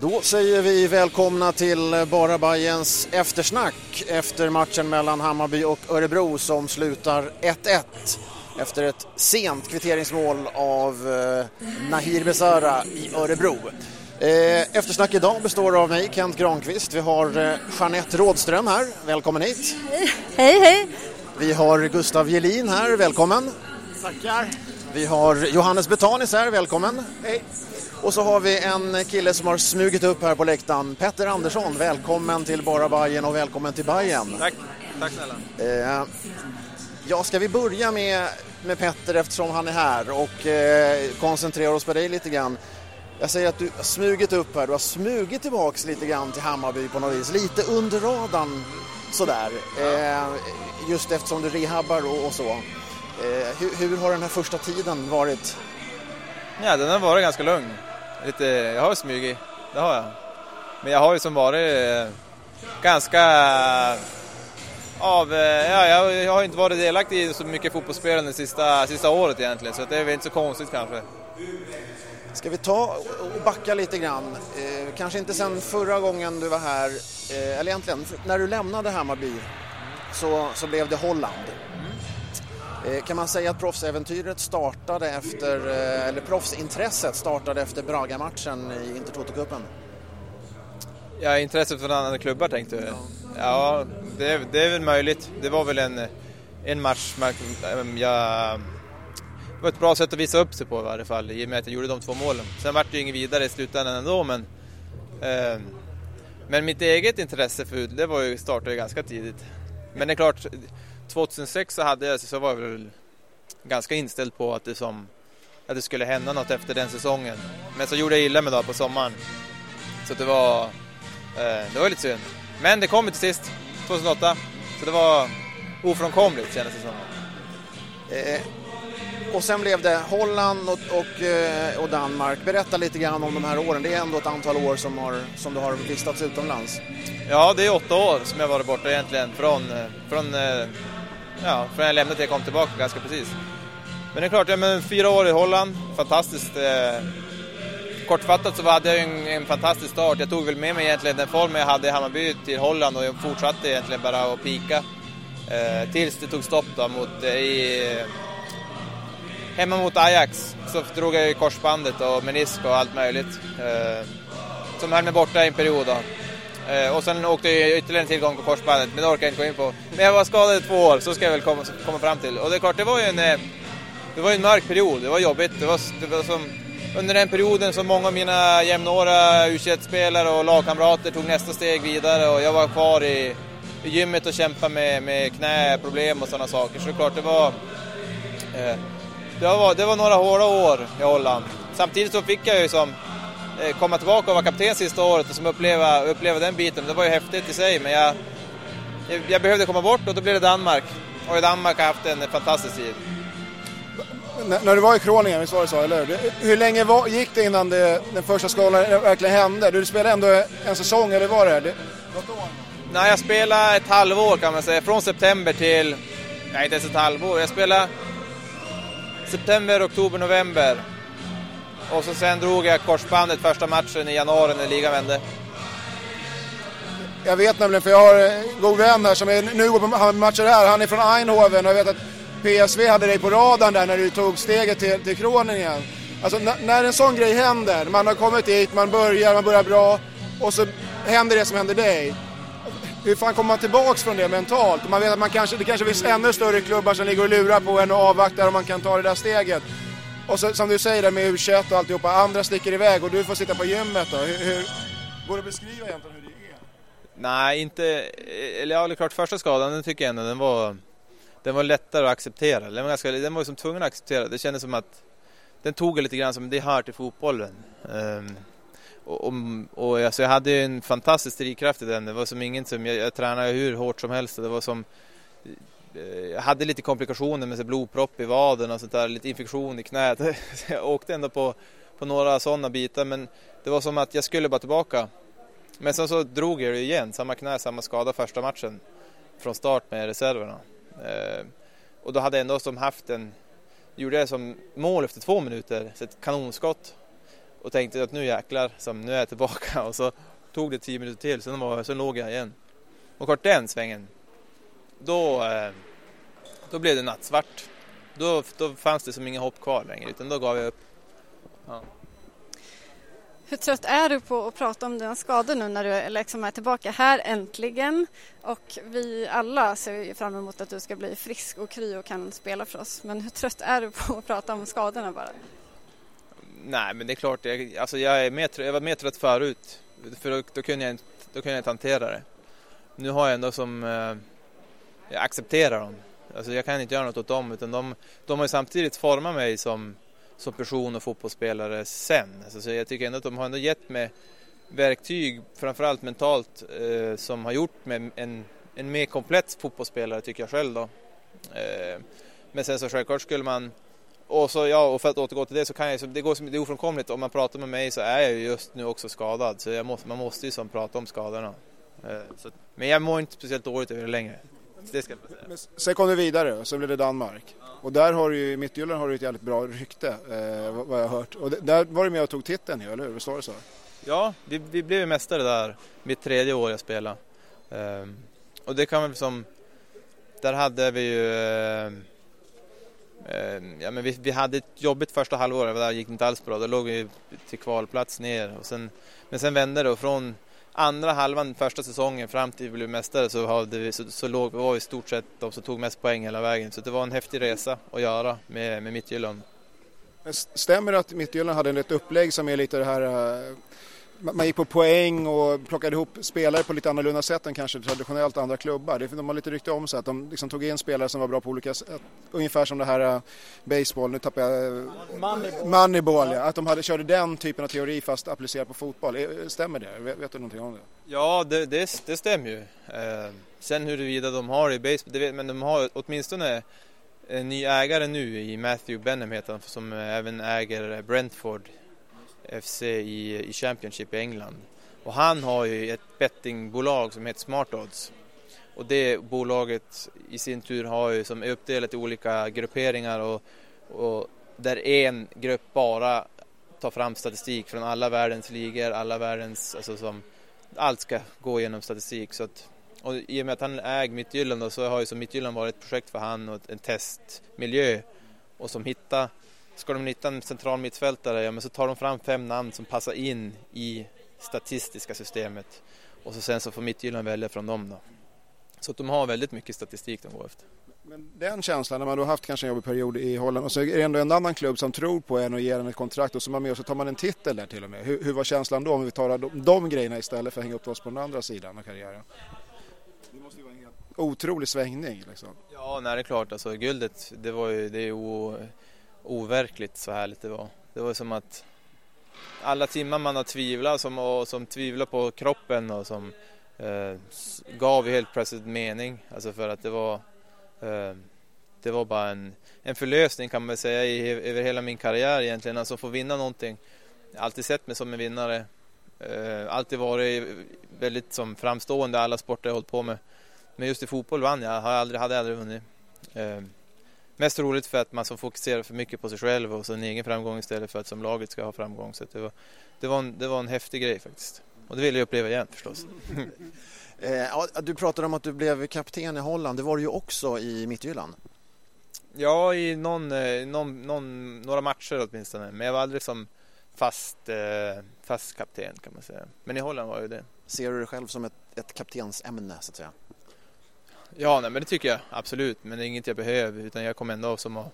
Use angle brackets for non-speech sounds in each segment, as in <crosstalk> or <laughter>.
Då säger vi välkomna till Bara Bajens eftersnack efter matchen mellan Hammarby och Örebro som slutar 1-1 efter ett sent kvitteringsmål av eh, Nahir Besara i Örebro. Eh, eftersnack idag består av mig, Kent Granqvist. Vi har eh, Jeanette Rådström här, välkommen hit. Hej, hej! Vi har Gustav Gelin här, välkommen. Tackar. Vi har Johannes Betanis här, välkommen. Hej. Och så har vi en kille som har smugit upp här på läktaren, Petter Andersson. Välkommen till Bara Bajen och välkommen till Bajen. Tack, tack snälla. Eh, ja, ska vi börja med, med Petter eftersom han är här och eh, koncentrera oss på dig lite grann. Jag säger att du har smugit upp här, du har smugit tillbaks lite grann till Hammarby på något vis, lite under radarn sådär. Eh, just eftersom du rehabbar och, och så. Eh, hur, hur har den här första tiden varit? Ja, den har varit ganska lugn. Lite, jag har smugit, det har jag. Men jag har ju som varit eh, ganska av, eh, ja, jag, jag har inte varit delaktig i så mycket fotbollsspelande sista, sista året egentligen, så det är väl inte så konstigt kanske. Ska vi ta och backa lite grann? Eh, kanske inte sen förra gången du var här, eh, eller egentligen när du lämnade Hammarby så, så blev det Holland. Eh, kan man säga att proffsäventyret startade efter, eh, eller proffsintresset startade efter Braga-matchen i Intertoto-cupen? Ja, intresset från andra klubbar tänkte du? Ja, ja det, är, det är väl möjligt. Det var väl en, en match man, jag det var ett bra sätt att visa upp sig på i varje fall, i och med att jag gjorde de två målen. Sen vart det ju inget vidare i slutändan ändå, men... Eh, men mitt eget intresse för det var ju, startade ju ganska tidigt. Men det är klart, 2006 så, hade jag, så var jag väl ganska inställd på att det, som, att det skulle hända något efter den säsongen. Men så gjorde jag illa mig då på sommaren. Så det var, eh, det var lite synd. Men det kom till sist, 2008. Så det var ofrånkomligt kändes det som. Eh, och sen blev det Holland och, och, eh, och, Danmark. Berätta lite grann om de här åren. Det är ändå ett antal år som, har, som du har vistats utomlands. Ja, det är åtta år som jag varit borta egentligen. Från, eh, från, eh, ja, från jag lämnade till jag kom tillbaka ganska precis. Men det är klart, ja, men fyra år i Holland. Fantastiskt. Eh, kortfattat så hade jag en, en fantastisk start. Jag tog väl med mig egentligen den formen jag hade i Hammarby till Holland och jag fortsatte egentligen bara att pika. Eh, tills det tog stopp då mot, eh, i, hemma mot Ajax så drog jag i korsbandet och menisk och allt möjligt. Eh, som höll mig borta i en period. Då. Eh, och sen åkte jag ytterligare en tillgång på korsbandet, men det orkar jag inte gå in på. Men jag var skadad i två år, så ska jag väl komma, komma fram till. Och det är klart, det var ju en, eh, det var en mörk period, det var jobbigt. Det var, det var som, under den perioden som många av mina jämnåriga u spelare och lagkamrater tog nästa steg vidare och jag var kvar i, i gymmet och kämpade med, med knäproblem och sådana saker. Så det är klart, det var... Eh, det var, det var några hårda år i Holland. Samtidigt så fick jag ju som komma tillbaka och vara kapten sista året och som uppleva, uppleva den biten. Det var ju häftigt i sig men jag, jag behövde komma bort och då blev det Danmark. Och i Danmark har jag haft en fantastisk tid. N när du var i Kroningen, visst var det så, eller hur? Hur länge var, gick det innan det, den första skadan verkligen hände? Du spelade ändå en säsong, eller var det? det Nej, jag spelade ett halvår kan man säga. Från september till... Nej, inte ens ett halvår. Jag spelade september, oktober, november. Och så sen drog jag korsbandet första matchen i januari när ligan vände. Jag vet nämligen, för jag har en god vän här som är, nu går på matcher här. Han är från Eindhoven och jag vet att PSV hade dig på radarn där när du tog steget till, till Kroningen. Alltså när en sån grej händer, man har kommit dit, man börjar, man börjar bra och så händer det som händer dig hur fan kommer man tillbaks från det mentalt? Man vet att man kanske, det kanske finns ännu större klubbar som ligger och lurar på en och avvaktar om man kan ta det där steget. Och så, som du säger där med U21 och alltihopa, andra sticker iväg och du får sitta på gymmet då. Hur, hur, går det att beskriva egentligen hur det är? Nej, inte... Eller ja, det är klart första skadan, den tycker jag ändå den var... Den var lättare att acceptera. Den var, ganska, den var liksom tvungen att acceptera. Det kändes som att den tog lite grann som det hör till fotbollen. Um, och, och, alltså jag hade en fantastisk drivkraft i den. Det var som ingen som, jag, jag tränade hur hårt som helst. Det var som, jag hade lite komplikationer med blodpropp i vaden och sånt där, lite infektion i knät. <laughs> jag åkte ändå på, på några sådana bitar men det var som att jag skulle bara tillbaka. Men sen så drog jag det igen, samma knä, samma skada första matchen från start med reserverna. Eh, och då hade jag ändå som haft en, gjorde jag som mål efter två minuter, så ett kanonskott och tänkte att nu jäklar, som nu är jag tillbaka <laughs> och så tog det tio minuter till, sen, var, sen låg jag igen. Och kort den svängen, då, eh, då blev det nattsvart. Då, då fanns det som inga hopp kvar längre, utan då gav jag upp. Ja. Hur trött är du på att prata om dina skador nu när du liksom är tillbaka här äntligen? Och vi alla ser fram emot att du ska bli frisk och kry och kan spela för oss. Men hur trött är du på att prata om skadorna bara? Nej, men det är klart, jag, alltså jag, är mer, jag var mer trött förut. För då, då, kunde jag inte, då kunde jag inte hantera det. Nu har jag ändå som, eh, jag accepterar dem. Alltså jag kan inte göra något åt dem, utan de, de har ju samtidigt format mig som som person och fotbollsspelare sen. Alltså, så jag tycker ändå att de har ändå gett mig verktyg, framförallt mentalt, eh, som har gjort mig en, en mer komplett fotbollsspelare tycker jag själv då. Eh, men sen så självklart skulle man och, så, ja, och för att återgå till det så kan jag, det, går, det är ofrånkomligt, om man pratar med mig så är jag just nu också skadad så måste, man måste ju som prata om skadorna. Eh, så, men jag mår inte speciellt dåligt över det längre. Det ska jag säga. sen kom du vidare och så blev det Danmark. Och där har du ju, i Mittjylland har du ett jävligt bra rykte, eh, vad jag har hört. Och där var du med och tog titeln ju, eller hur? Visst var det så? Ja, vi, vi blev mästare där, mitt tredje år jag spelade. Um, och det kan man som, där hade vi ju, uh, uh, ja men vi, vi hade ett jobbigt första halvåret, där gick det inte alls bra. Då låg vi till kvalplats ner. Och sen, men sen vände det och från andra halvan första säsongen fram till vi blev mästare så, hade vi, så, så låg, vi i stort sett de som tog mest poäng hela vägen. Så det var en häftig resa att göra med, med Midtjylland. Stämmer det att Midtjylland hade ett upplägg som är lite det här eh, man gick på poäng och plockade ihop spelare på lite annorlunda sätt än kanske traditionellt andra klubbar. De har lite rykte om sig att de liksom tog in spelare som var bra på olika sätt. Ungefär som det här uh, baseball, nu tappar jag... Uh, Moneyball. Moneyball ja. Att de hade, körde den typen av teori fast applicerat på fotboll. Stämmer det? Vet, vet du någonting om det? Ja, det, det, det stämmer ju. Uh, sen huruvida de har i baseball, det vet, men de har åtminstone en ny ägare nu i Matthew Benham heter han, som även äger Brentford FC i, i Championship i England. Och han har ju ett bettingbolag som heter Smart Odds. Och det bolaget i sin tur har ju som är uppdelat i olika grupperingar och, och där en grupp bara tar fram statistik från alla världens ligor, alla världens, alltså som allt ska gå genom statistik. Så att, och I och med att han äger Midtjylland så har ju som Midtjylland varit ett projekt för han och en testmiljö och som hittar Ska de hitta en central mittfältare, ja men så tar de fram fem namn som passar in i statistiska systemet. Och så sen så får Midtjylland välja från dem då. Så att de har väldigt mycket statistik de går efter. Men den känslan när man då haft kanske en jobbig period i Holland och så är det ändå en annan klubb som tror på en och ger en ett kontrakt och så är man med och så tar man en titel där till och med. Hur, hur var känslan då om vi tar de, de grejerna istället för att hänga upp oss på den andra sidan av karriären? Det måste ju vara en helt otrolig svängning liksom. Ja, nej det är klart alltså guldet det var ju, det är o overkligt så härligt det var. Det var som att alla timmar man har tvivlat som, och som tvivlar på kroppen och som eh, gav helt plötsligt mening. Alltså för att det var eh, det var bara en, en förlösning kan man säga i, över hela min karriär egentligen. Alltså få vinna någonting. Jag har alltid sett mig som en vinnare. Eh, alltid varit väldigt som framstående i alla sporter jag hållit på med. Men just i fotboll vann jag, har aldrig, hade aldrig vunnit. Eh, Mest roligt för att man så fokuserar för mycket på sig själv och sin egen framgång istället för att som laget ska ha framgång. Så det, var, det, var en, det var en häftig grej faktiskt. Och det vill jag uppleva igen förstås. <laughs> eh, du pratade om att du blev kapten i Holland. Det var du ju också i Midtjylland. Ja, i någon, eh, någon, någon, några matcher åtminstone. Men jag var aldrig som fast, eh, fast kapten kan man säga. Men i Holland var jag det. Ser du dig själv som ett, ett kaptensämne så att säga? Ja, nej, men det tycker jag absolut. Men det är inget jag behöver utan jag kommer ändå som att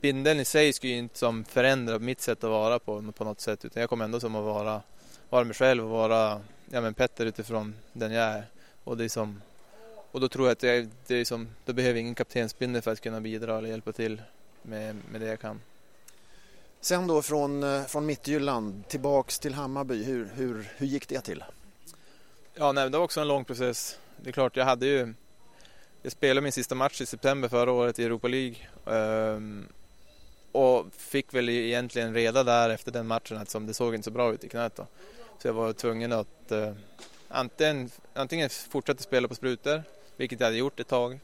Bindeln i sig skulle ju inte som förändra mitt sätt att vara på, på något sätt utan jag kommer ändå som att vara, vara mig själv och vara ja, men Petter utifrån den jag är. Och, det är som, och då tror jag att det, det är som, då behöver jag ingen kaptensbindel för att kunna bidra eller hjälpa till med, med det jag kan. Sen då från, eh, från Mittjylland tillbaks till Hammarby, hur, hur, hur gick det till? Ja, nej, det var också en lång process det är klart, jag hade ju... Jag spelade min sista match i september förra året i Europa League. Um, och fick väl egentligen reda där efter den matchen att det såg inte så bra ut i knät då. Så jag var tvungen att uh, antingen, antingen fortsätta spela på sprutor, vilket jag hade gjort ett tag.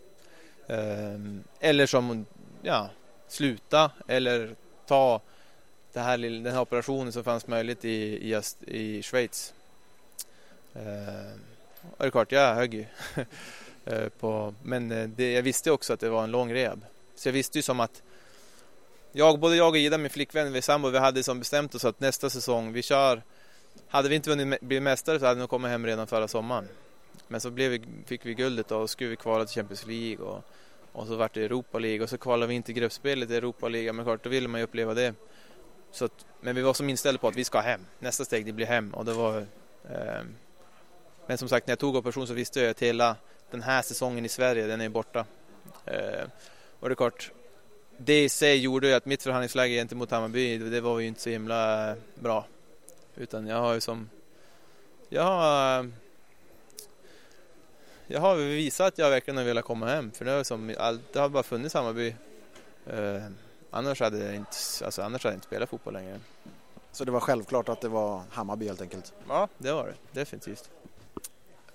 Um, eller som, ja, sluta eller ta det här, den här operationen som fanns möjligt i, i, i Schweiz. Ehm, är det klart, jag högg ju. <laughs> Eh, på, men eh, det, jag visste också att det var en lång rehab. Så jag visste ju som att jag, både jag och Ida, min flickvän, vi sambo, vi hade som bestämt oss att nästa säsong, vi kör hade vi inte vunnit, bli mästare så hade vi nog kommit hem redan förra sommaren. Men så blev vi, fick vi guldet och skulle vi kvala till Champions League och, och så vart det Europa League och så kvalade vi inte gruppspelet i Europa League. Men klart, då ville man ju uppleva det. Så att, men vi var som inställda på att vi ska hem. Nästa steg det blir hem och det var eh, men som sagt när jag tog operation så visste jag att hela den här säsongen i Sverige den är borta. Eh, och det är klart det i sig gjorde ju att mitt förhandlingsläge gentemot Hammarby det var ju inte så himla bra. Utan jag har ju som... Jag har... Jag har visat att jag verkligen har velat komma hem. För det har, som, det har bara funnits Hammarby. Eh, annars, hade jag inte, alltså, annars hade jag inte spelat fotboll längre. Så det var självklart att det var Hammarby helt enkelt? Ja, det var det. Definitivt.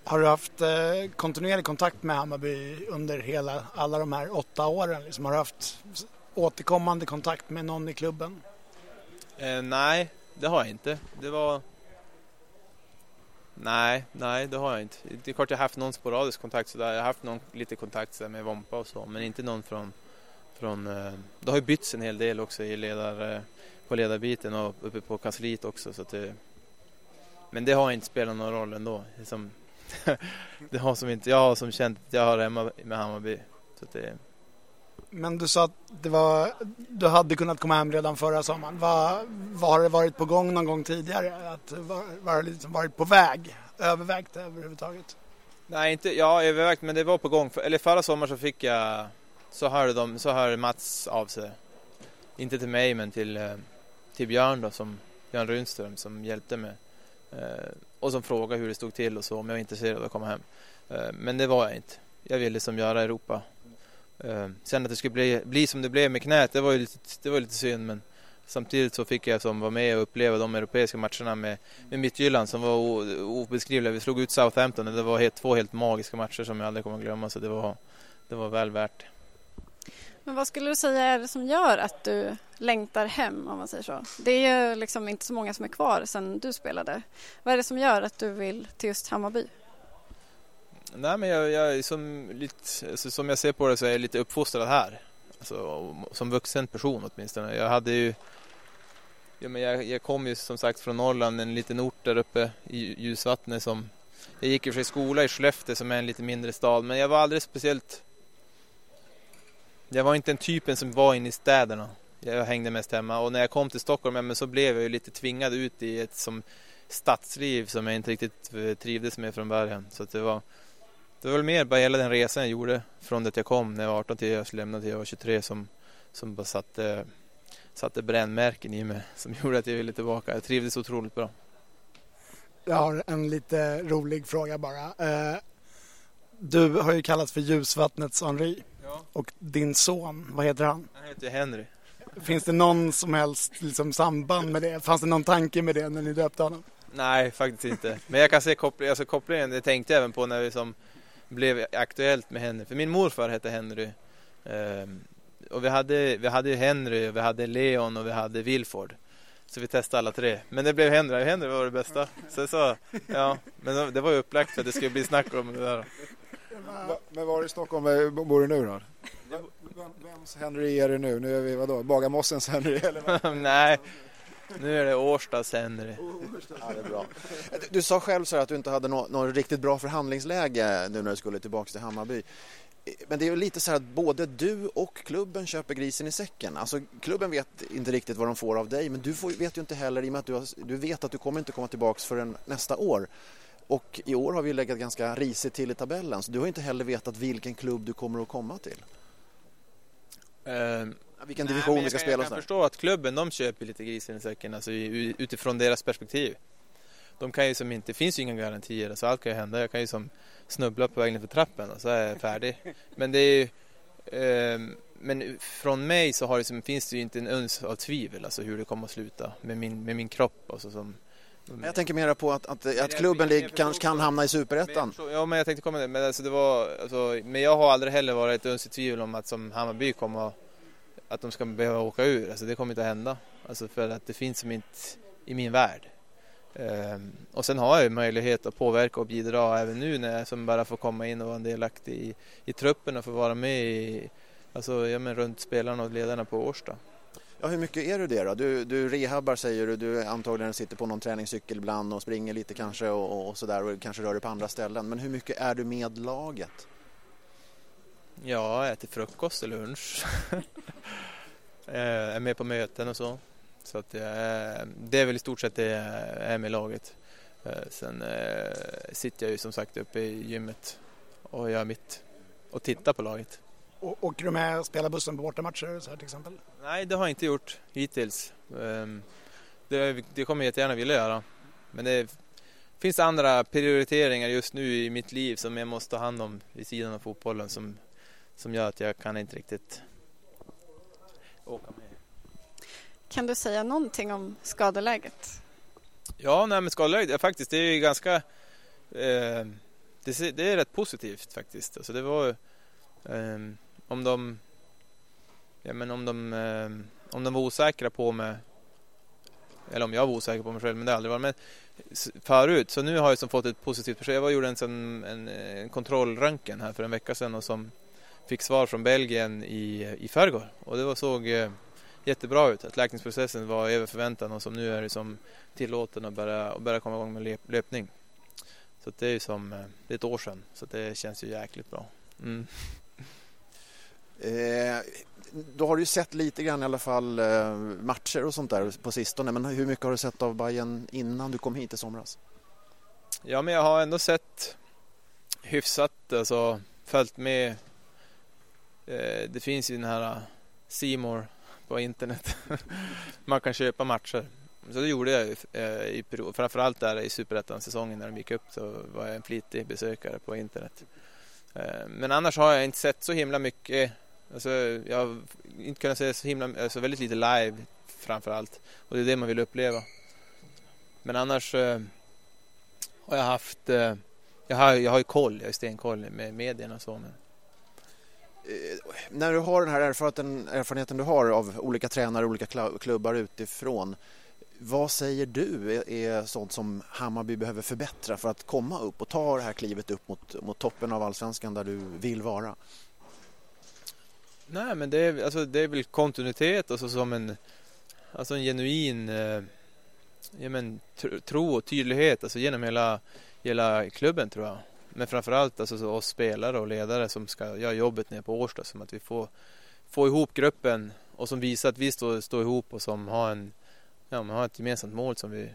Har du haft eh, kontinuerlig kontakt med Hammarby under hela, alla de här åtta åren? Liksom, har du haft återkommande kontakt med någon i klubben? Eh, nej, det har jag inte. Det var... Nej, nej det har jag inte. Det är klart jag har haft någon sporadisk kontakt sådär. Jag har haft någon lite kontakt sådär med Vompa och så, men inte någon från... från eh, det har ju bytts en hel del också i ledar, eh, på ledarbiten och uppe på kansliet också. Så det, men det har inte spelat någon roll ändå. Liksom, det har som inte, jag har som känt att jag har hemma med Hammarby. Så det, men du sa att det var, du hade kunnat komma hem redan förra sommaren. Vad, vad har det varit på gång någon gång tidigare? Att, var, var det liksom varit på väg? Övervägt överhuvudtaget? Nej, inte, ja övervägt men det var på gång. Eller förra sommaren så fick jag, så hörde, de, så hörde Mats av sig. Inte till mig men till, eh, till Björn då, som, Björn Runström som hjälpte mig. Eh, och som frågade hur det stod till och så, om jag var intresserad av att komma hem. Eh, men det var jag inte. Jag ville som göra Europa eh, sen att det skulle bli, bli som det blev med knät, det var ju lite, det var lite synd men samtidigt så fick jag som var med och uppleva de europeiska matcherna med, med Midtjylland som var obeskrivliga. Vi slog ut Southampton och det var helt, två helt magiska matcher som jag aldrig kommer att glömma så det var, det var väl värt. det. Men vad skulle du säga är det som gör att du längtar hem om man säger så? Det är ju liksom inte så många som är kvar sedan du spelade. Vad är det som gör att du vill till just Hammarby? Nej, men jag, jag som, lite, alltså, som jag ser på det så är jag lite uppfostrad här. Alltså, som vuxen person åtminstone. Jag hade ju Ja, men jag, jag kom ju som sagt från Norrland, en liten ort där uppe i Ljusvattnet som... Jag gick i och för sig skola i Skellefteå som är en lite mindre stad, men jag var aldrig speciellt... Jag var inte den typen som var inne i städerna. Jag hängde mest hemma och när jag kom till Stockholm ja, men så blev jag ju lite tvingad ut i ett som stadsliv som jag inte riktigt eh, trivdes med från början. Så det var... Det var väl mer bara hela den resan jag gjorde från det jag kom när jag var 18 till jag lämnade till jag var 23 som, som bara satte, satte brännmärken i mig som gjorde att jag ville tillbaka. Jag trivdes otroligt bra. Jag har en lite rolig fråga bara. Eh, du har ju kallats för ljusvattnets Henri ja. och din son, vad heter han? Han heter Henry. Finns det någon som helst liksom, samband med det? Fanns det någon tanke med det när ni döpte honom? Nej, faktiskt inte. Men jag kan se kopplingen, alltså kopplingen, det tänkte jag även på när vi som blev aktuellt med Henry. För min morfar hette Henry. Um, och vi hade, vi hade Henry, vi hade Leon och vi hade Wilford. Så vi testade alla tre. Men det blev Henry. Henry var det bästa. Så så, ja, men det var ju upplagt för att det skulle bli snack om det där. Men var i Stockholm bor du nu då? Vems Henry är det nu? Nu är vi vadå? Bagarmossens Henry? Eller <laughs> Nej, nu är det Årstas Henry. Ja, det är bra. Du sa själv så att du inte hade något, något riktigt bra förhandlingsläge nu när du skulle tillbaka till Hammarby. Men det är ju lite så här att både du och klubben köper grisen i säcken. Alltså klubben vet inte riktigt vad de får av dig men du får, vet ju inte heller i och med att du, har, du vet att du kommer inte komma tillbaka förrän nästa år. Och i år har vi legat ganska risigt till i tabellen så du har inte heller vetat vilken klubb du kommer att komma till. Uh, vilken division Nej, vi ska kan, spela. Jag kan förstå att klubben de köper lite grisen i säcken alltså, utifrån deras perspektiv. De kan ju som inte, det finns ju inga garantier, alltså allt kan ju hända. Jag kan ju som snubbla på vägen för trappen och så är jag färdig. <laughs> Men det är ju, eh, men från mig så har det som, finns det ju inte en uns av tvivel alltså hur det kommer att sluta med min, med min kropp. Alltså, som, jag tänker mer på att, att, att klubben kanske kan hamna i superettan. Ja, men jag tänkte komma det. Men, alltså, det var, alltså, men jag har aldrig heller varit uns i tvivel om att som Hammarby kommer att de ska behöva åka ur. Alltså det kommer inte att hända. Alltså för att det finns som inte i min värld. Um, och sen har jag ju möjlighet att påverka och bidra även nu när jag som bara får komma in och vara en delaktig i, i truppen och få vara med i, alltså, ja, men runt spelarna och ledarna på Årsta. Ja, hur mycket är du det då? Du, du rehabbar säger du, du antagligen sitter på någon träningscykel ibland och springer lite kanske och, och sådär och kanske rör dig på andra ställen. Men hur mycket är du med laget? Ja, jag äter frukost och lunch. jag <laughs> eh, är med på möten och så. Så att jag, det är väl i stort sett det jag är med laget. Eh, sen sitter jag ju som sagt uppe i gymmet och gör mitt och tittar på laget. Och, åker du med spelarbussen på bortamatcher så här till exempel? Nej, det har jag inte gjort hittills. Ehm, det, det kommer jag jättegärna vilja göra. Men det finns andra prioriteringar just nu i mitt liv som jag måste ta hand om vid sidan av fotbollen som, som gör att jag kan inte riktigt åka med. Kan du säga någonting om skadeläget? Ja, nej, men skadeläget är faktiskt det är ju ganska eh, det, det, är rätt positivt faktiskt. Alltså det var eh, om de ja, men om de eh, om de var osäkra på mig eller om jag var osäker på mig själv, men det har aldrig varit med förut. Så nu har jag som fått ett positivt besked. Jag gjorde en, en, en, en kontrollröntgen här för en vecka sedan och som fick svar från Belgien i, i förrgår och det var, såg eh, jättebra ut. Att läkningsprocessen var över förväntan och som nu är det som tillåten att börja, att börja komma igång med löpning. Så det är ju som, eh, det är ett år sedan så det känns ju jäkligt bra. Mm. Eh, då har du sett lite grann i alla fall eh, matcher och sånt där på sistone. Men hur mycket har du sett av Bayern innan du kom hit i somras? Ja, men jag har ändå sett hyfsat, alltså följt med. Eh, det finns ju den här Simor på internet. <laughs> Man kan köpa matcher. Så det gjorde jag i period. Framförallt där i Superettan-säsongen när de gick upp så var jag en flitig besökare på internet. Men annars har jag inte sett så himla mycket Alltså, jag har inte kunnat se så himla, alltså väldigt lite live framför allt. Och det är det man vill uppleva. Men annars eh, har jag haft, eh, jag, har, jag har ju koll, jag har stenkoll med medierna och så. Men... Eh, när du har den här erfarenheten, erfarenheten du har av olika tränare och olika klubbar utifrån. Vad säger du är, är sånt som Hammarby behöver förbättra för att komma upp och ta det här klivet upp mot, mot toppen av allsvenskan där du vill vara? Nej, men det är, alltså, det är väl kontinuitet och så som en, alltså en genuin eh, ja, men, tro och tydlighet alltså, genom hela, hela klubben tror jag. Men framförallt alltså, oss spelare och ledare som ska göra jobbet nere på Årsta. Som att vi får, får ihop gruppen och som visar att vi står, står ihop och som har, en, ja, man har ett gemensamt mål som vi,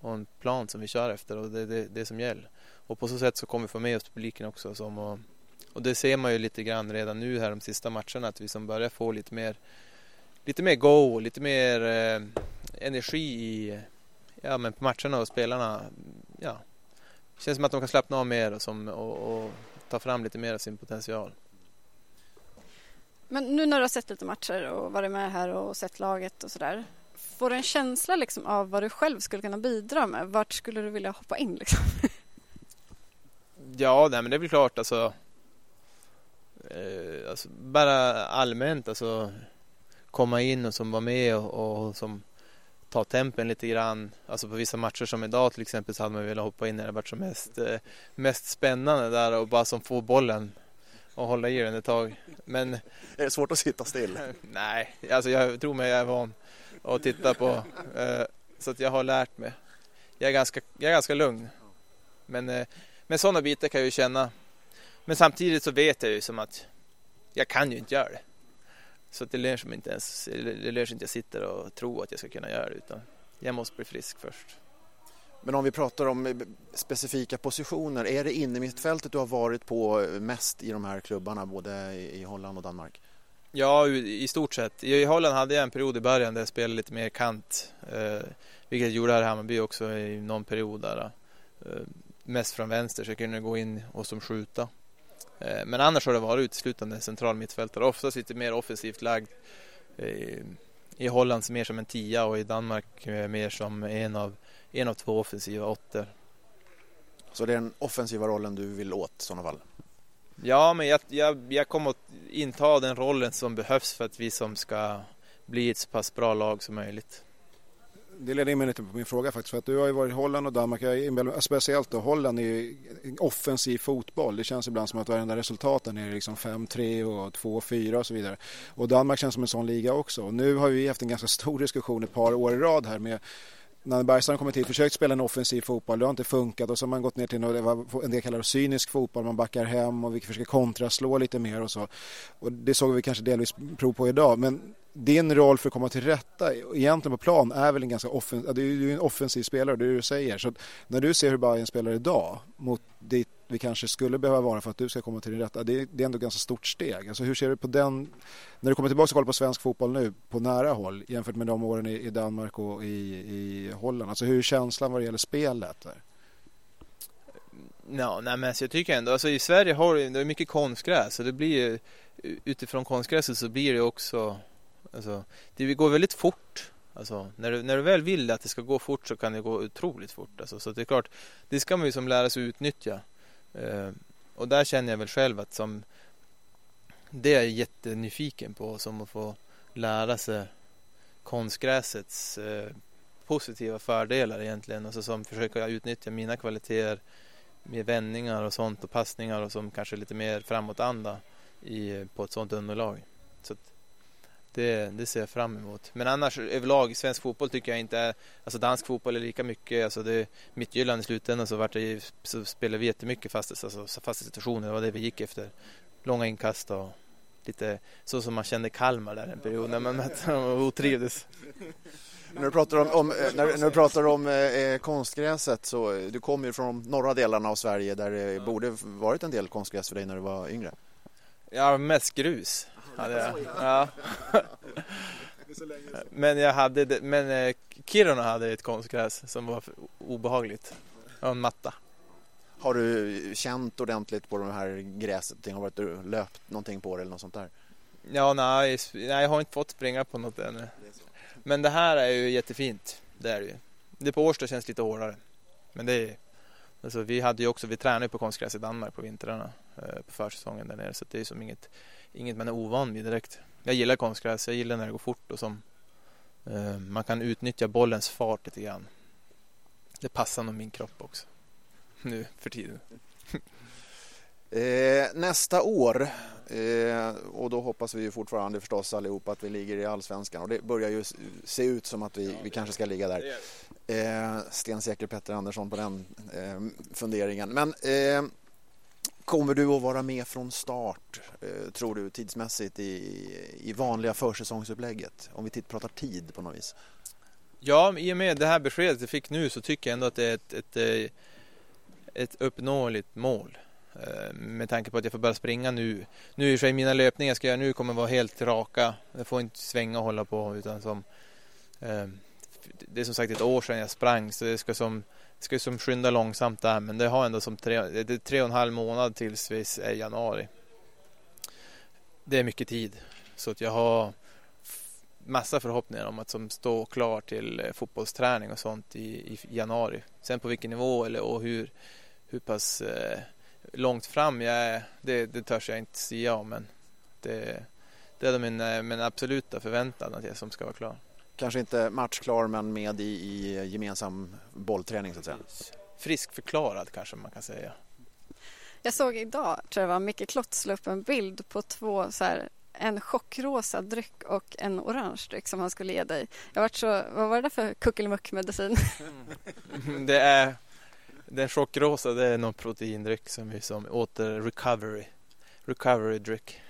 och en plan som vi kör efter och det är det, det som gäller. Och på så sätt så kommer vi få med oss publiken också som och, och det ser man ju lite grann redan nu här de sista matcherna att vi som börjar få lite mer lite mer go, lite mer eh, energi i ja, men på matcherna och spelarna. Ja, känns som att de kan slappna av mer och, som, och, och ta fram lite mer av sin potential. Men nu när du har sett lite matcher och varit med här och sett laget och sådär. Får du en känsla liksom av vad du själv skulle kunna bidra med? Vart skulle du vilja hoppa in liksom? <laughs> Ja, nej, men det är väl klart alltså alltså, bara allmänt alltså komma in och som vara med och, och som ta tempen lite grann. Alltså på vissa matcher som idag till exempel så hade man velat hoppa in när det varit som mest, eh, mest spännande där och bara som få bollen och hålla i den ett tag. Men... <laughs> Är det svårt att sitta still? <laughs> nej, alltså jag tror mig jag är van att titta på. Eh, så att jag har lärt mig. Jag är ganska, jag är ganska lugn. Men, eh, men sådana bitar kan jag ju känna men samtidigt så vet jag ju som att jag kan ju inte göra det. Så det lönar sig inte ens, det lönar sig inte jag sitter och tror att jag ska kunna göra det utan jag måste bli frisk först. Men om vi pratar om specifika positioner, är det inne mittfältet du har varit på mest i de här klubbarna, både i Holland och Danmark? Ja, i stort sett. I Holland hade jag en period i början där jag spelade lite mer kant, eh, vilket jag gjorde här i Hammarby också i någon period där. Eh, mest från vänster så jag kunde gå in och som skjuta. Eh, men annars har det varit uteslutande central mittfältare, oftast lite mer offensivt lagd. I Holland mer som en tia och i Danmark eh, mer som en av, en av två offensiva åttor. Så det är den offensiva rollen du vill åt i sådana fall? Ja, men jag, jag, jag kommer att inta den rollen som behövs för att vi som ska bli ett så pass bra lag som möjligt. Det leder in mig lite på min fråga faktiskt. För att du har ju varit i Holland och Danmark. Speciellt då Holland är ju offensiv fotboll. Det känns ibland som att varenda resultaten är liksom 5-3 och 2-4 och så vidare. Och Danmark känns som en sån liga också. Och nu har vi haft en ganska stor diskussion ett par år i rad här med när Bergstrand kommit hit försökt spela en offensiv fotboll, det har inte funkat och så har man gått ner till något, en del kallar cynisk fotboll, man backar hem och vi försöker kontraslå lite mer och så. Och det såg vi kanske delvis prov på idag, men din roll för att komma till rätta egentligen på plan är väl en ganska offensiv, du är ju en offensiv spelare, det är det du säger. Så när du ser hur Bayern spelar idag mot ditt vi kanske skulle behöva vara för att du ska komma till din rätta, det är, det är ändå ett ganska stort steg. Alltså hur ser du på den, när du kommer tillbaka och kollar på svensk fotboll nu på nära håll jämfört med de åren i, i Danmark och i, i Holland, alltså hur är känslan vad det gäller spelet? Där? No, nej, men alltså jag tycker ändå, alltså i Sverige har det är mycket konstgräs så det blir utifrån konstgräset så blir det också Alltså, det går väldigt fort. Alltså, när, du, när du väl vill att det ska gå fort så kan det gå otroligt fort. Alltså, så det är klart, det ska man ju som lära sig utnyttja. Eh, och där känner jag väl själv att som det är jag jättenyfiken på som att få lära sig konstgräsets eh, positiva fördelar egentligen. Alltså som försöka utnyttja mina kvaliteter med vändningar och sånt och passningar och som kanske lite mer framåtanda i, på ett sånt underlag. Så att, det, det ser jag fram emot. Men annars överlag svensk fotboll tycker jag inte är, alltså dansk fotboll är lika mycket, alltså det Midtjylland i slutändan så, vart det, så spelar vi jättemycket fasta, alltså fasta situationer, det var det vi gick efter. Långa inkast och lite så som man kände Kalmar där en period när man mötte dem och otrivdes. När du pratar om, om när, när, du pratar om eh, konstgräset så du kommer ju från de norra delarna av Sverige där det borde varit en del konstgräs för dig när du var yngre. Ja, mest grus hade jag. Ja. <laughs> Men jag hade det, men eh, Kiruna hade ett konstgräs som var obehagligt. Och en matta. Har du känt ordentligt på det här gräset? Har varit och löpt någonting på det eller något sånt där? Ja, nej, nej, jag har inte fått springa på något ännu. Men det här är ju jättefint. Det är det ju. Det på Årsta känns lite hårdare. Men det är Alltså, vi hade ju också, vi tränade på konstgräs i Danmark på vintrarna eh, på försäsongen där nere så det är som inget inget man är ovan vid direkt. Jag gillar konstgräs, jag gillar när det går fort och som eh, man kan utnyttja bollens fart lite grann. Det passar nog min kropp också <laughs> nu för tiden. <laughs> eh, nästa år, eh, och då hoppas vi ju fortfarande förstås allihopa att vi ligger i allsvenskan och det börjar ju se ut som att vi, vi kanske ska ligga där. Eh, stensäker Petter Andersson på den eh, funderingen. Men eh, Kommer du att vara med från start, eh, tror du, tidsmässigt i, i vanliga försäsongsupplägget? Om vi pratar tid på något vis. Ja, i och med det här beskedet jag fick nu så tycker jag ändå att det är ett, ett, eh, ett uppnåeligt mål. Eh, med tanke på att jag får börja springa nu. Nu i och för sig mina löpningar jag ska göra nu kommer vara helt raka. Jag får inte svänga och hålla på utan som det är som sagt ett år sedan jag sprang så det ska som ska som skynda långsamt där men det har ändå som tre, det är tre och en halv månad tills vi är januari. Det är mycket tid så att jag har massa förhoppningar om att som stå klar till eh, fotbollsträning och sånt i, i januari. Sen på vilken nivå eller och hur, hur pass eh, långt fram jag är, det, det törs jag inte säga om men det, det är min, eh, min absoluta förväntan att jag som ska vara klar kanske inte matchklar men med i, i gemensam bollträning så att säga. Friskförklarad kanske man kan säga. Jag såg idag, tror jag var, Micke Klotz upp en bild på två så här, en chockrosa dryck och en orange dryck som han skulle ge dig. Jag varit så, vad var det för kuckelmuckmedicin? Mm. <laughs> det är den chockrosa det är någon proteindryck som vi som åter recovery recovery dryck.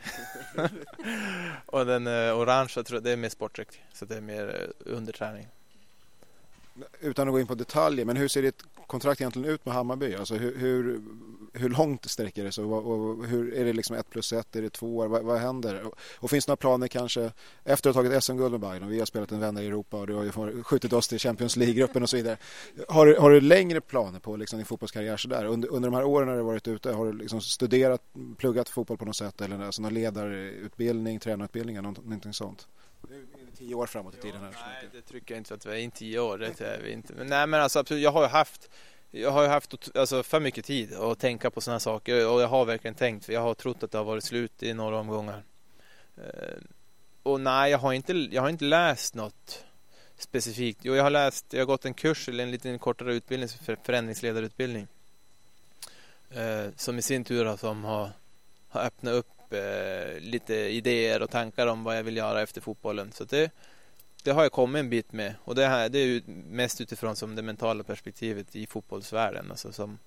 <laughs> och den eh, orangea tror jag, det är mer sportdryck. Så det är mer eh, underträning. Utan att gå in på detaljer, men hur ser ditt kontrakt egentligen ut med Hammarby? Alltså hur, hur, hur långt sträcker det sig? Och, och, hur, är det liksom ett plus ett? Är det två år? Vad, vad händer? Och, och, finns det några planer kanske efter att ha tagit SM-guld med Bayern och vi har spelat en vända i Europa och du har ju skjutit oss till Champions League-gruppen och så vidare. Har, har du längre planer på liksom din fotbollskarriär sådär? Under, under de här åren när du varit ute, har du liksom studerat, pluggat fotboll på något sätt eller alltså någon ledarutbildning, tränarutbildning eller någonting sånt? tio år framåt i tiden? Här. Nej, det tycker jag inte att vi är. Inte tio år, det är vi inte. Men, nej, men alltså, absolut, jag har ju haft jag har ju haft alltså, för mycket tid att tänka på sådana saker och jag har verkligen tänkt för jag har trott att det har varit slut i några omgångar. Eh, och nej, jag har inte, jag har inte läst något specifikt. Jo, jag har läst, jag har gått en kurs eller en liten kortare utbildning, förändringsledarutbildning. Eh, som i sin tur alltså, har, har öppnat upp eh, lite idéer och tankar om vad jag vill göra efter fotbollen. Så det, det har jag kommit en bit med och det, här, det är mest utifrån som det mentala perspektivet i fotbollsvärlden. Alltså som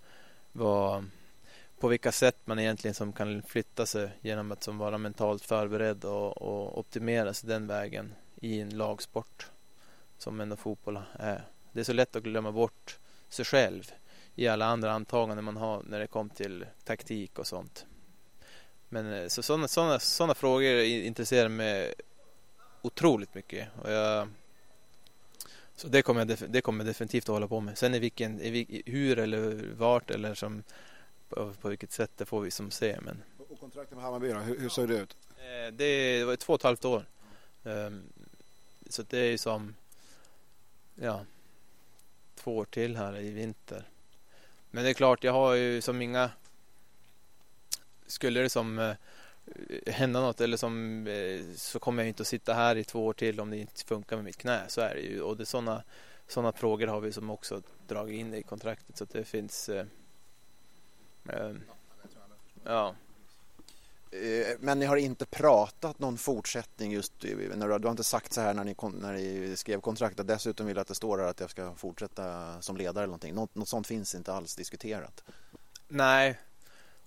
vad, på vilka sätt man egentligen som kan flytta sig genom att som vara mentalt förberedd och, och optimera sig den vägen i en lagsport som ändå fotboll är. Det är så lätt att glömma bort sig själv i alla andra antaganden man har när det kommer till taktik och sånt. Men eh, så sådana, sådana, sådana frågor intresserar mig otroligt mycket. Jag, så det kommer, jag, det kommer jag definitivt att hålla på med. Sen i vilken, i, hur eller vart eller som, på, på vilket sätt det får vi som se. Men... Och kontraktet med Hammarby då, hur, hur såg det ut? Eh, det var två och ett halvt år. Ehm, så det är ju som ja, två år till här i vinter. Men det är klart, jag har ju som inga skulle det som eh, hända något eller som eh, så kommer jag inte att sitta här i två år till om det inte funkar med mitt knä. Så är det ju. Och det sådana såna frågor har vi som också dragit in i kontraktet så att det finns eh, eh, ja. Eh, men ni har inte pratat någon fortsättning just när du, du har inte sagt så här när ni, när ni skrev kontraktet. Dessutom vill att det står att jag ska fortsätta som ledare eller någonting. Något, något sånt finns inte alls diskuterat. Nej,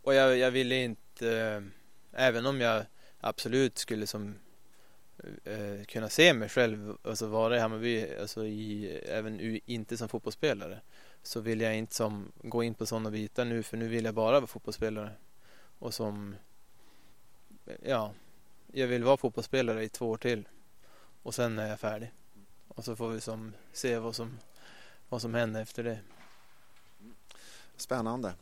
och jag, jag ville inte även om jag absolut skulle som eh, kunna se mig själv alltså vara i Hammarby alltså i, även inte som fotbollsspelare så vill jag inte som gå in på sådana bitar nu för nu vill jag bara vara fotbollsspelare och som ja jag vill vara fotbollsspelare i två år till och sen är jag färdig och så får vi som se vad som vad som händer efter det. Spännande.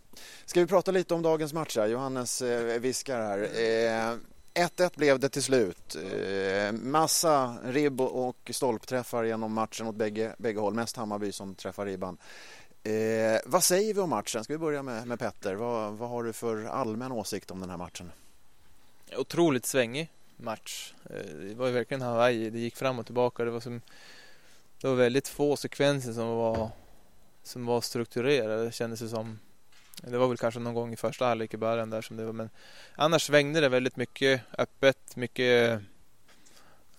Ska vi prata lite om dagens match här? Johannes eh, viskar här. Eh, 1-1 blev det till slut. Eh, massa ribb och stolpträffar genom matchen åt bägge, bägge håll. Mest Hammarby som träffar ribban. Eh, vad säger vi om matchen? Ska vi börja med, med Petter? Vad, vad har du för allmän åsikt om den här matchen? Otroligt svängig match. Eh, det var verkligen Hawaii. Det gick fram och tillbaka. Det var, som, det var väldigt få sekvenser som var som var strukturerade. kändes Det som det var väl kanske någon gång i första halvlek i början där som det var men annars svängde det väldigt mycket öppet, mycket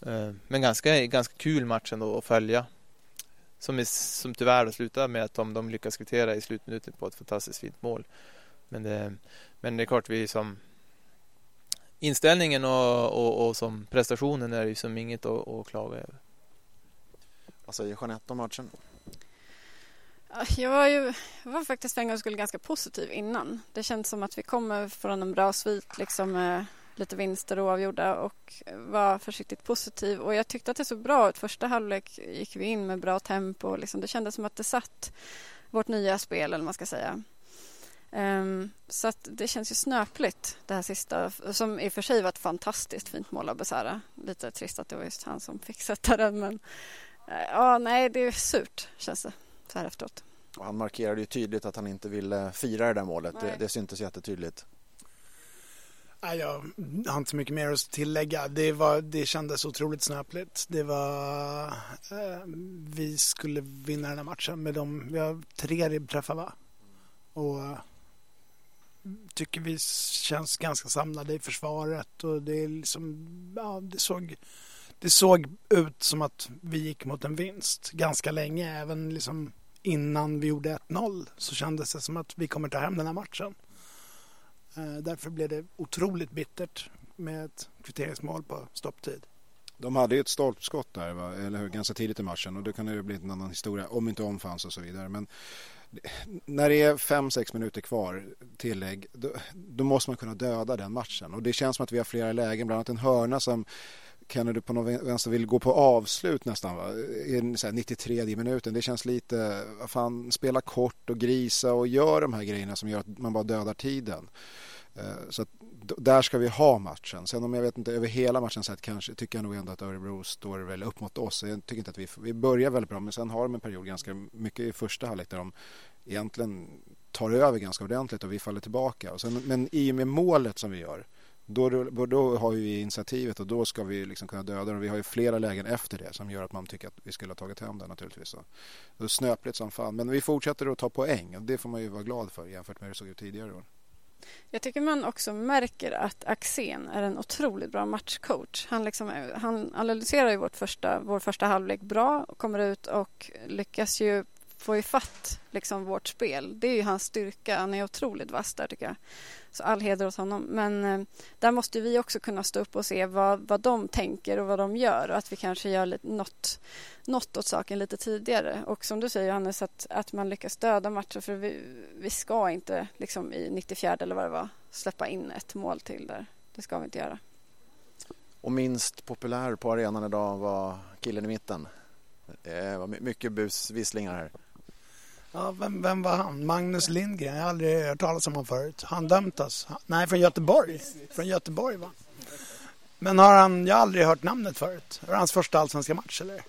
eh, men ganska, ganska kul match ändå att följa. Som, är, som tyvärr slutade med att de, de lyckas kvittera i slutminuten på ett fantastiskt fint mål. Men det, men det är klart vi som inställningen och, och, och som prestationen är ju som inget att, att klaga över. Vad säger Jeanette om matchen? Jag var, ju, jag var faktiskt för en gång skulle ganska positiv innan. Det känns som att vi kommer från en bra svit liksom med lite vinster oavgjorda och var försiktigt positiv. Och jag tyckte att det såg bra ut. Första halvlek gick vi in med bra tempo. Liksom. Det kändes som att det satt vårt nya spel, eller man ska säga. Um, så att det känns ju snöpligt det här sista som i och för sig var ett fantastiskt fint mål av Besara. Lite trist att det var just han som fick sätta den men uh, ja, nej, det är surt känns det så här efteråt. Och han markerade ju tydligt att han inte ville fira det där målet. Det, det syntes jättetydligt. jag har inte så mycket mer att tillägga. Det, var, det kändes otroligt snöpligt. Det var... Eh, vi skulle vinna den här matchen med de... Vi har tre ribbträffar va? Och tycker vi känns ganska samlade i försvaret och det är liksom... Ja, det såg det såg ut som att vi gick mot en vinst ganska länge. Även liksom innan vi gjorde 1-0 så kändes det som att vi kommer ta hem den här matchen. Eh, därför blev det otroligt bittert med ett kvitteringsmål på stopptid. De hade ju ett stolpskott där, va? eller hur? ganska tidigt i matchen och då kan det ju bli en annan historia om inte omfanns och så vidare. Men när det är 5-6 minuter kvar tillägg då, då, måste man kunna döda den matchen och det känns som att vi har flera lägen, bland annat en hörna som Kennedy på någon vänster vill gå på avslut nästan va? i 93 minuten. Det känns lite, vad fan, spela kort och grisa och gör de här grejerna som gör att man bara dödar tiden. Eh, så att, där ska vi ha matchen. Sen om jag vet inte över hela matchen sett kanske tycker jag nog ändå att Örebro står väl upp mot oss. Jag tycker inte att vi, vi börjar väldigt bra men sen har de en period ganska mycket i första halvlek där de egentligen tar över ganska ordentligt och vi faller tillbaka. Och sen, men i och med målet som vi gör då, då, har vi initiativet och då ska vi liksom kunna döda dem. Vi har ju flera lägen efter det som gör att man tycker att vi skulle ha tagit hem den naturligtvis. Det är snöpligt som fan. Men vi fortsätter att ta poäng och det får man ju vara glad för jämfört med hur det såg ut tidigare år. Jag tycker man också märker att Axén är en otroligt bra matchcoach. Han, liksom, eh, han analyserar ju vårt första, vår första halvlek bra, kommer ut och lyckas ju få ifatt liksom vårt spel. Det är ju hans styrka. Han är otroligt vass där tycker jag. Så all heder åt honom. Men eh, där måste vi också kunna stå upp och se vad, vad de tänker och vad de gör och att vi kanske gör lite, något, något åt saken lite tidigare. Och som du säger Johannes, att, att man lyckas döda matcher för vi, vi ska inte liksom i 94 eller vad det var släppa in ett mål till där. Det ska vi inte göra. Och minst populär på arenan idag var killen i mitten. Det var mycket busvisslingar här. Ja, vem, vem var han? Magnus Lindgren? Jag har aldrig hört talas om honom förut. Han dömtas? Nej, från Göteborg. Från Göteborg va? Men har han, jag har aldrig hört namnet förut. Var det hans första allsvenska match eller?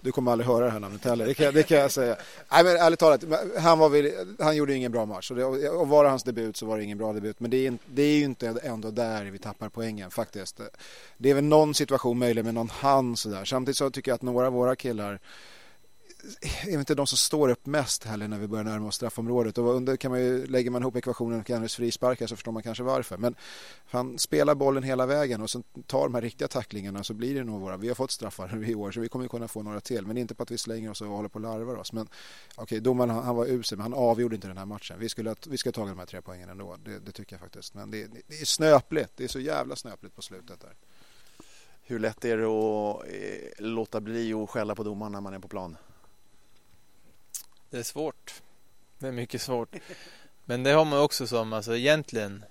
Du kommer aldrig höra det här namnet heller, det kan, det kan jag säga. Nej men ärligt talat, han, var väl, han gjorde ingen bra match. Och, det, och var det hans debut så var det ingen bra debut. Men det är, det är ju inte ändå där vi tappar poängen faktiskt. Det är väl någon situation möjligen med någon hand sådär. Samtidigt så tycker jag att några av våra killar är inte de som står upp mest heller när vi börjar närma oss straffområdet. Och under kan man ju, lägger man ihop ekvationen och Henrys frisparkar så förstår man kanske varför. Men han spelar bollen hela vägen och sen tar de här riktiga tacklingarna så blir det nog våra. Vi har fått straffar <laughs> i år så vi kommer kunna få några till. Men inte på att vi slänger oss och håller på och larvar oss. Men okej, okay, domaren han, var usel men han avgjorde inte den här matchen. Vi skulle, vi ska ha tagit de här tre poängen ändå. Det, det tycker jag faktiskt. Men det, det är snöpligt. Det är så jävla snöpligt på slutet där. Hur lätt är det att eh, låta bli att skälla på domaren när man är på plan? Det är svårt. Det är mycket svårt. Men det har man också som, alltså egentligen,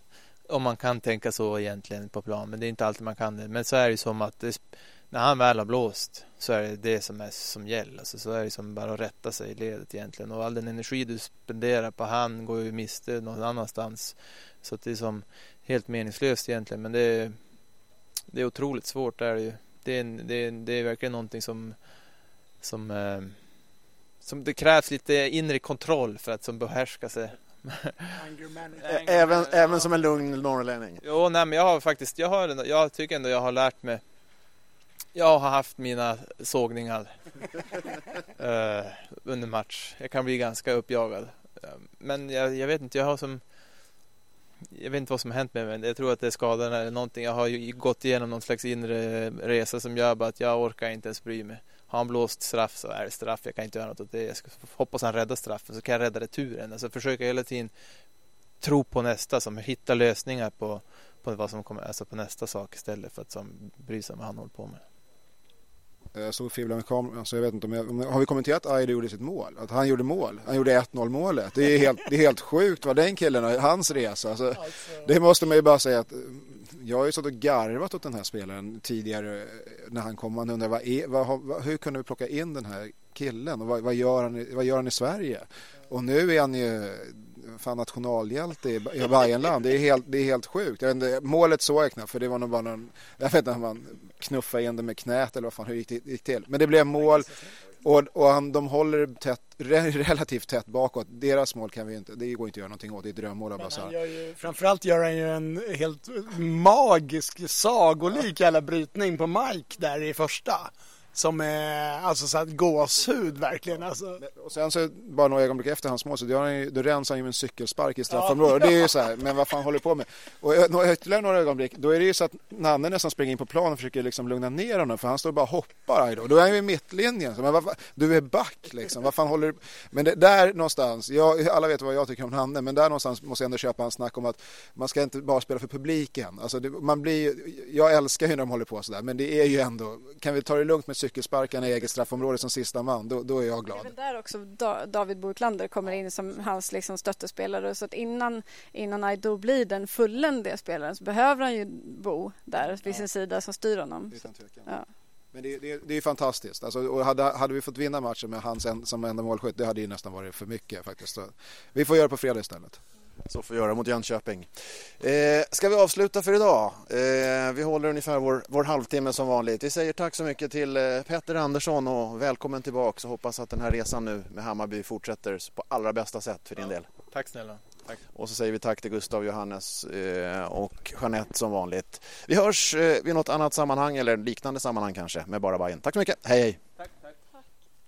om man kan tänka så egentligen på plan, men det är inte alltid man kan det. Men så är det som att det, när han väl har blåst så är det det som är som gäller. Alltså, så är det som bara att rätta sig i ledet egentligen. Och all den energi du spenderar på han går ju miste någon annanstans. Så det är som helt meningslöst egentligen. Men det är, det är otroligt svårt. det Är det, ju. Det, är, det, är, det är verkligen någonting som, som eh, som det krävs lite inre kontroll för att som behärska sig. även, även som en lugn norrlänning? Jo, nej, men jag har faktiskt, jag, har, jag tycker ändå jag har lärt mig. Jag har haft mina sågningar uh, <laughs> under match. Jag kan bli ganska uppjagad. Men jag, jag, vet inte, jag har som jag vet inte vad som har hänt med mig. Jag tror att det är skadorna eller någonting. Jag har gått igenom någon slags inre resa som gör att jag orkar inte ens bry mig. Har han blåst straff så är det straff. Jag kan inte göra något åt det. Jag ska hoppas han räddar straffen så kan jag rädda returen. Alltså försöka hela tiden tro på nästa som hitta lösningar på, på vad som kommer, alltså på nästa sak istället för att som bry sig om vad han håller på med. Jag såg fibbla med kameran, så jag vet inte om jag, har vi kommenterat att Aido gjorde sitt mål? Att han gjorde mål? Han gjorde 1-0 målet. Det är helt, det är helt sjukt vad den killen, och hans resa. Alltså, alltså, det måste man ju bara säga att mm, jag har ju suttit och garvat åt den här spelaren tidigare eh, när han kom. Man undrar vad är, vad, hur kunde vi plocka in den här killen och vad, vad, gör, han, vad gör han i Sverige? Och nu är han ju fan nationalhjälte i, Bayernland. Det är helt, det är helt sjukt. Jag inte, målet såg jag knappt för det var nog bara någon, jag vet inte om man knuffade in det med knät eller vad fan, hur gick det gick till. Men det blev mål och, och han, de håller tätt, relativt tätt bakåt. Deras mål kan vi inte, det går inte att göra någonting åt. Det är drömmål av Bazar. Framförallt gör han ju en helt magisk, sagolik jävla brytning på Mike där i första. Som är alltså så här gåshud verkligen. Alltså. Och sen så bara några ögonblick efter hans mål så då, han, då rensar han ju med en cykelspark i straffområdet. Ja. Det är ju så här, men vad fan håller du på med? Och ytterligare några ögonblick, då är det ju så att Nanne nästan springer in på planen och försöker liksom lugna ner honom för han står och bara hoppar. Då, då är han ju i mittlinjen. Så, men vad, du är back liksom, vad fan håller du Men det, där någonstans, jag, alla vet vad jag tycker om Nanne, men där någonstans måste jag ändå köpa hans snack om att man ska inte bara spela för publiken. Alltså det, man blir, jag älskar när de håller på sådär, men det är ju ändå, kan vi ta det lugnt med cykelsparkarna i eget straffområde som sista man, då, då är jag glad. Det är där också David Boklander kommer in som hans liksom stöttespelare. Så att innan, innan Aido blir den fulländiga spelaren så behöver han ju Bo där vid sin sida som styr honom. Ja. Men det, det, det är fantastiskt. Alltså, och hade, hade vi fått vinna matchen med hans en, som enda målskytt, det hade ju nästan varit för mycket faktiskt. Så vi får göra det på fredag istället. Så får göra mot Jönköping. Eh, ska vi avsluta för idag? Eh, vi håller ungefär vår, vår halvtimme som vanligt. Vi säger tack så mycket till eh, Petter Andersson och välkommen tillbaka och hoppas att den här resan nu med Hammarby fortsätter på allra bästa sätt för din del. Tack snälla. Tack. Och så säger vi tack till Gustav, Johannes eh, och Jeanette som vanligt. Vi hörs eh, vid något annat sammanhang eller liknande sammanhang kanske med Bara Bajen. Tack så mycket, hej hej!